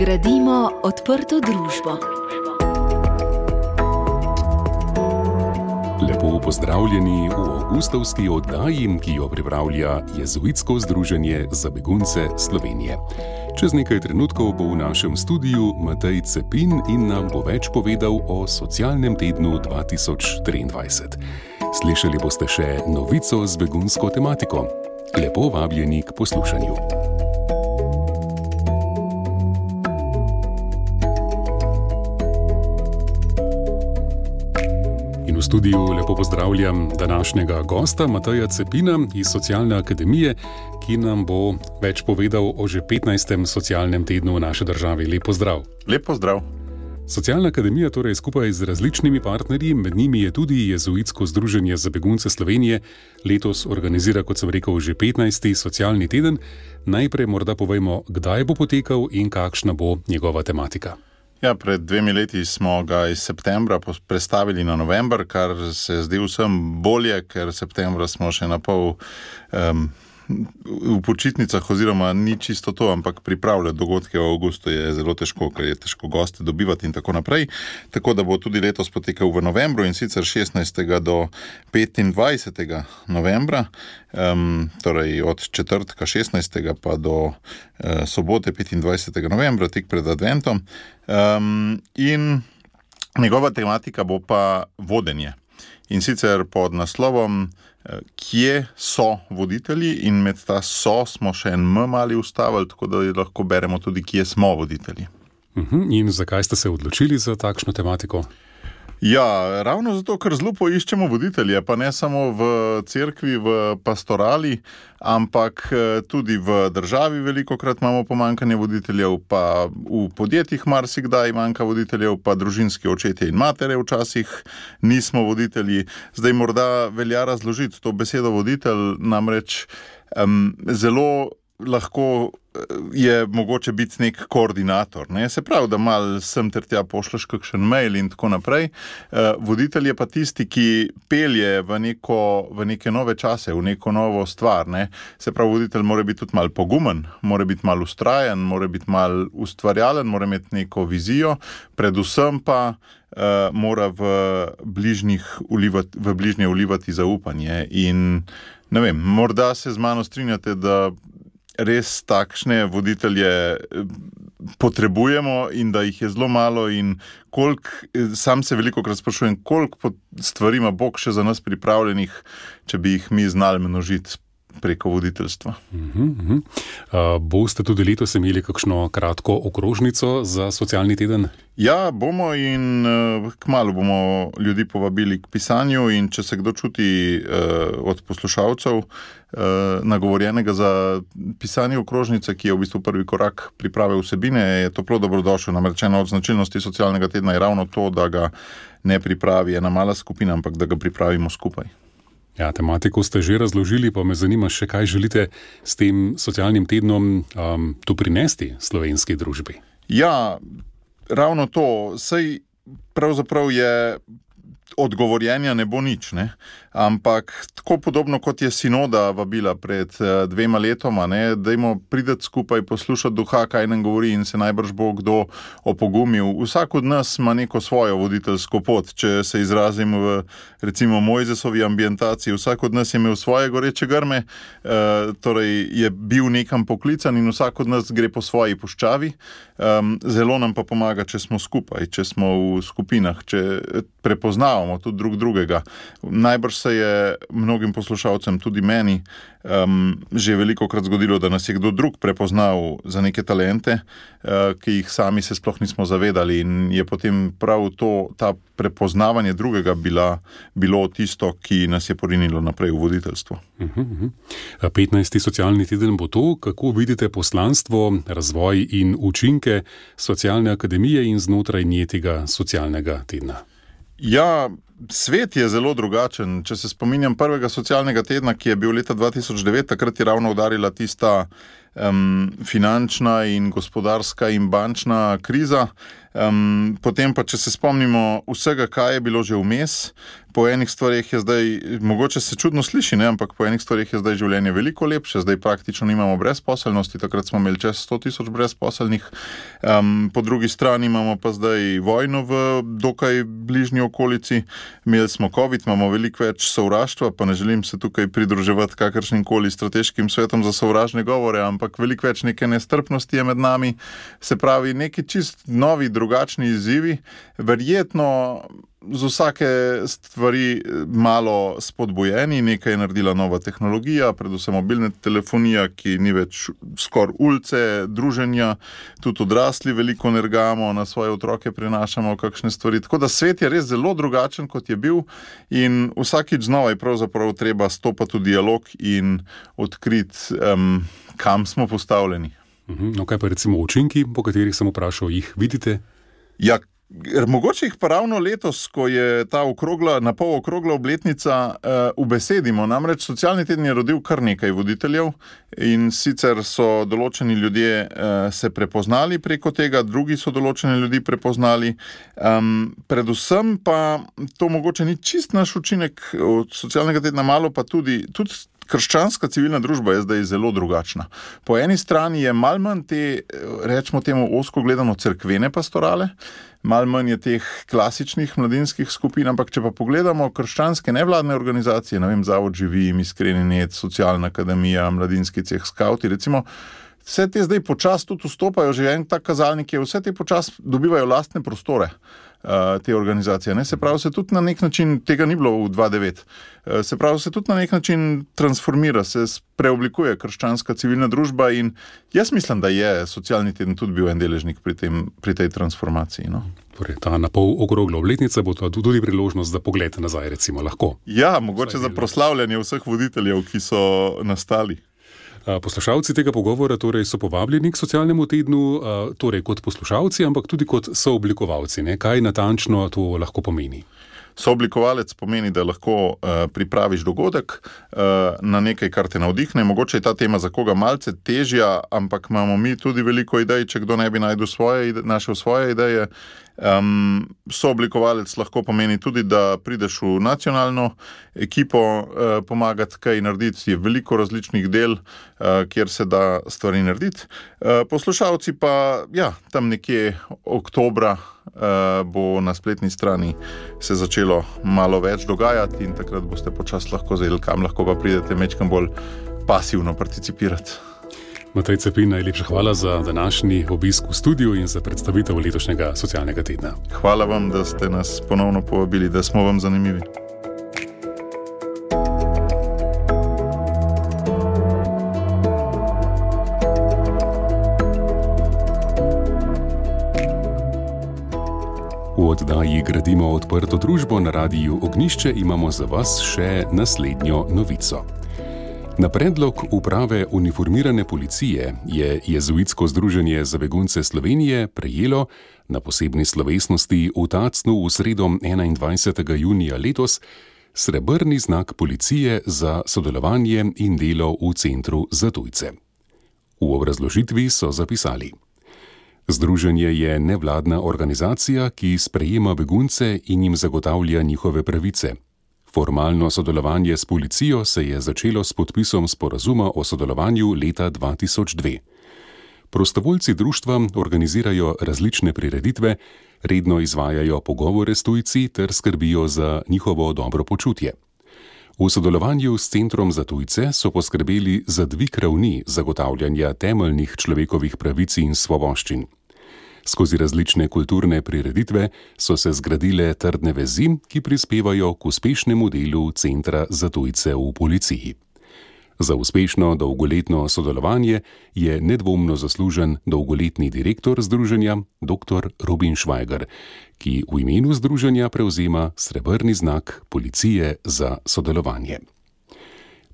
Gradimo odprto družbo. Lepo pozdravljeni v avgustovski oddaji, ki jo pripravlja Jezuitsko združenje za begunce Slovenije. Čez nekaj trenutkov bo v našem studiu Matej Cepin in nam bo več povedal o socialnem tednu 2023. Slišali boste še novico z begunsko tematiko. Lepo vabljeni k poslušanju. V studiu lepo pozdravljam današnjega gosta, Mateja Cepina iz Socialne akademije, ki nam bo več povedal o že 15. socialnem tednu v naši državi. Lepo zdrav. Lepo zdrav. Socialna akademija torej skupaj z različnimi partnerji, med njimi je tudi Jezuitsko združenje za begunce Slovenije, letos organizira, kot sem rekel, že 15. socialni teden. Najprej morda povejmo, kdaj bo potekal in kakšna bo njegova tematika. Ja, pred dvemi leti smo ga iz septembra prestavili na november, kar se zdi vsem bolje, ker septembra smo še na pol. Um, v počitnicah, oziroma ni čisto to, ampak pripravljati dogodke v avgustu je zelo težko, ker je težko goste dobivati in tako naprej. Tako da bo tudi letos potekal v novembru in sicer 16. do 25. novembra, um, torej od četrtka 16. pa do uh, sobote 25. novembra, tik pred Adventom. Um, in njegova tematika bo pa vodenje. In sicer pod naslovom kje so voditelji, in med ta so smo še en mali ustavili, tako da lahko beremo tudi, kje smo voditelji. Mhm, in zakaj ste se odločili za takšno tematiko? Ja, ravno zato, ker zelo poiščemo voditelje, pa ne samo v cerkvi, v pastorali, ampak eh, tudi v državi. Veliko krat imamo pomankanje voditeljev, pa v podjetjih marsikdaj manjka voditeljev, pa družinski očetje in matere včasih nismo voditelji. Zdaj morda velja razložiti to besedo voditelj, namreč um, zelo lahko je mogoče biti nek koordinator. Ne? Se pravi, da malo sem ter tja pošleš kakšen mail in tako naprej. Uh, voditelj je pa tisti, ki pelje v, neko, v neke nove čase, v neko novo stvar. Ne? Se pravi, voditelj mora biti tudi malo pogumen, mora biti malo ustrajen, mora biti malo ustvarjalen, mora imeti neko vizijo, predvsem pa. Uh, mora v, ulivati, v bližnje ulivati zaupanje. In, vem, morda se z mano strinjate, da res takšne voditelje eh, potrebujemo in da jih je zelo malo. Kolik, eh, sam se veliko krat sprašujem, koliko stvari ima Bog še za nas pripravljenih, če bi jih mi znali množiti preko voditeljstva. Uh -huh, uh -huh. Uh, boste tudi letos imeli kakšno kratko okrožnico za socialni teden? Ja, bomo in uh, kmalo bomo ljudi povabili k pisanju. Če se kdo čuti uh, od poslušalcev uh, nagovorjenega za pisanje okrožnice, ki je v bistvu prvi korak priprave vsebine, je toplo dobrodošel. Namreč ena od značilnosti socialnega tedna je ravno to, da ga ne pripravi ena mala skupina, ampak da ga pripravimo skupaj. Ja, tematiko ste že razložili, pa me zanima še, kaj želite s tem socialnim tednom um, tu prinesti slovenski družbi. Ja, ravno to. Sej pravzaprav je odgovorjenja ne bo nič. Ne? Ampak tako podobno kot je sinoda vabila pred uh, dvema letoma, da jim pridete skupaj poslušati duha, kaj nam govori in se najbrž bo kdo opogumil. Vsak od nas ima neko svojo voditeljsko pot. Če se izrazim v recimo Mojzesovi ambientaciji, vsak od nas je imel svoje goreče grme, uh, torej je bil nekam poklican in vsak od nas gre po svoji puščavi. Um, zelo nam pa pomaga, če smo skupaj, če smo v skupinah, če prepoznavamo tudi drug drugega. Najbrž se je mnogim poslušalcem, tudi meni, um, že veliko krat zgodilo, da nas je kdo drug prepoznal za neke talente, uh, ki jih sami se sploh nismo zavedali. In je potem prav to, ta prepoznavanje drugega, bila, bilo tisto, ki nas je porinilo naprej v voditeljstvo. Uh -huh, uh -huh. 15. socialni teden bo to, kako vidite poslanstvo, razvoj in učinke socialne akademije in znotraj nje tega socialnega tedna. Ja, svet je zelo drugačen. Če se spominjam prvega socialnega tedna, ki je bil leta 2009, takrat je ravno udarila tista um, finančna in gospodarska in bančna kriza. Um, potem pa, če se spomnimo vsega, kaj je bilo že vmes, po enih stvarih je zdaj, mogoče se čudno sliši, ne? ampak po enih stvarih je zdaj življenje veliko lepše, zdaj praktično nimamo brezposelnosti, takrat smo imeli čez 100 tisoč brezposelnih, um, po drugi strani imamo pa zdaj vojno v dokaj bližnji okolici, imeli smo COVID, imamo veliko več sovraštva, pa ne želim se tukaj pridruževati kakršnim koli strateškim svetom za sovražne govore, ampak veliko več neke nestrpnosti je med nami, se pravi neki čist novi, drugačni izzivi, verjetno z vsake stvari malo spodbojeni, nekaj je naredila nova tehnologija, predvsem mobilna telefonija, ki ni več skoraj ulice, druženja, tudi odrasli veliko nergamo, na svoje otroke prenašamo kakšne stvari. Tako da svet je res zelo drugačen, kot je bil, in vsakič znova je pravzaprav treba stopiti v dialog in odkriti, um, kam smo postavljeni. Mhm, no, kaj pa recimo učinki, po katerih sem vprašal, jih vidite? Ja, Mogoče jih pa ravno letos, ko je ta okrogla, na pol okrogla obletnica, uh, ubesedimo. Namreč socialni teden je rodil kar nekaj voditeljev in sicer so določeni ljudje uh, se prepoznali preko tega, drugi so določene ljudi prepoznali. Um, predvsem pa to mogoče ni čist naš učinek od socialnega tedna, malo pa tudi. tudi Krščanska civilna družba je zdaj zelo drugačna. Po eni strani je malo manj te, rečemo temu, osko gledano, crkvene pastorale, uh, malo manj je teh klasičnih mladinskih skupin, ampak če pa pogledamo krščanske nevladne organizacije, ne vem, Zavod Živim, Iskreni Net, Socialna akademija, Mladinski ceh skauti, recimo. Vse te zdaj počasi tudi vstopajo, že en tak kazalnik je, vse te počasi dobivajo lastne prostore. Eh, te organizacije. Ne? Se pravi, se tudi na nek način, tega ni bilo v 2.9, eh, se pravi, se tudi na nek način transformira, se preoblikuje krščanska civilna družba in jaz mislim, da je socialni teden tudi bil en deležnik pri, tem, pri tej transformaciji. No? Torej, ta na pol okrogla obletnica bo tudi priložnost za pogled nazaj, recimo lahko. Ja, mogoče za proslavljanje vseh voditeljev, ki so nastali. Poslušalci tega pogovora torej so povabljeni k socialnemu tednu, torej kot poslušalci, ampak tudi kot sooblikovalci. Ne? Kaj natančno to lahko pomeni? Sooblikovalec pomeni, da lahko uh, pripraviš dogodek uh, na nekaj, kar te navdihne. Mogoče je ta tema za koga malce težja, ampak imamo mi tudi veliko idej, če kdo ne bi svoje, našel svoje ideje. Um, sooblikovalec lahko pomeni tudi, da prideš v nacionalno ekipo, uh, pomagati kaj narediti. Je veliko različnih del, uh, kjer se da stvari narediti. Uh, poslušalci pa, ja, tam nekje oktobra uh, bo na spletni strani se začelo malo več dogajati in takrat boste počasi lahko zelo, kam lahko pa pridete mečkam bolj pasivno participirati. Matej Cepin, najlepša hvala za današnji obisk v studiu in za predstavitev letošnjega socialnega tedna. Hvala vam, da ste nas ponovno povabili, da smo vam zanimivi. V oddaji Gradimo odprto družbo na radiju Ognišče imamo za vas še naslednjo novico. Na predlog uprave uniformirane policije je Jezuitsko združenje za begunce Slovenije prejelo na posebni slovesnosti v Tacnu v sredo 21. junija letos srebrni znak policije za sodelovanje in delo v centru za tujce. V obrazložitvi so zapisali: Združenje je nevladna organizacija, ki sprejema begunce in jim zagotavlja njihove pravice. Formalno sodelovanje s policijo se je začelo s podpisom sporazuma o sodelovanju leta 2002. Prostovoljci društva organizirajo različne prireditve, redno izvajajo pogovore s tujci ter skrbijo za njihovo dobro počutje. V sodelovanju s Centrom za tujce so poskrbeli za dvig ravni zagotavljanja temeljnih človekovih pravic in svoboščin. Skozi različne kulturne prireditve so se zgradile trdne vezi, ki prispevajo k uspešnemu delu Centra za tujce v policiji. Za uspešno dolgoletno sodelovanje je nedvomno zaslužen dolgoletni direktor združenja dr. Robin Švajger, ki v imenu združenja prevzema srebrni znak policije za sodelovanje.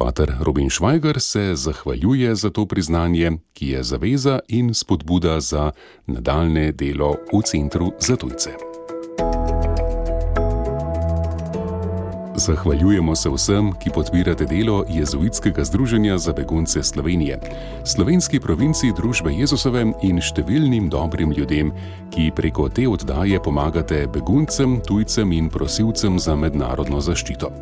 Pater Robin Švajger se zahvaljuje za to priznanje, ki je zaveza in spodbuda za nadaljne delo v Centru za tujce. Zahvaljujemo se vsem, ki podpirate delo Jezuitskega združenja za begunce Slovenije, slovenski provinci Družbe Jezusove in številnim dobrim ljudem, ki preko te oddaje pomagate beguncem, tujcem in prosilcem za mednarodno zaščito.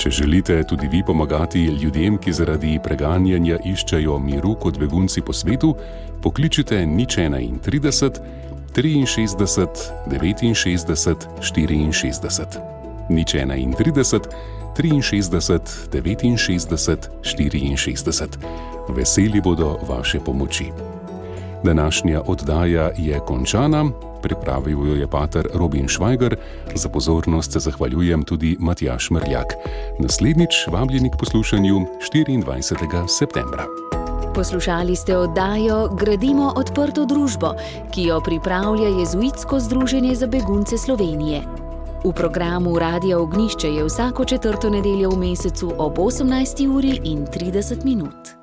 Če želite tudi vi pomagati ljudem, ki zaradi preganjanja iščejo miru kot begunci po svetu, pokličite nič 31, 63, 69, 64 nič 31, 63, 69, 64. Veseli bodo vaše pomoči. Današnja oddaja je končana, pripravil jo je pater Robin Švajger, za pozornost se zahvaljujem tudi Matjaš Mrljak. Naslednjič vabljeni k poslušanju 24. septembra. Poslušali ste oddajo Gradimo odprto družbo, ki jo pripravlja Jezuitsko združenje za begunce Slovenije. V programu Radia Ognišče je vsako četrto nedeljo v mesecu ob 18. uri in 30 minut.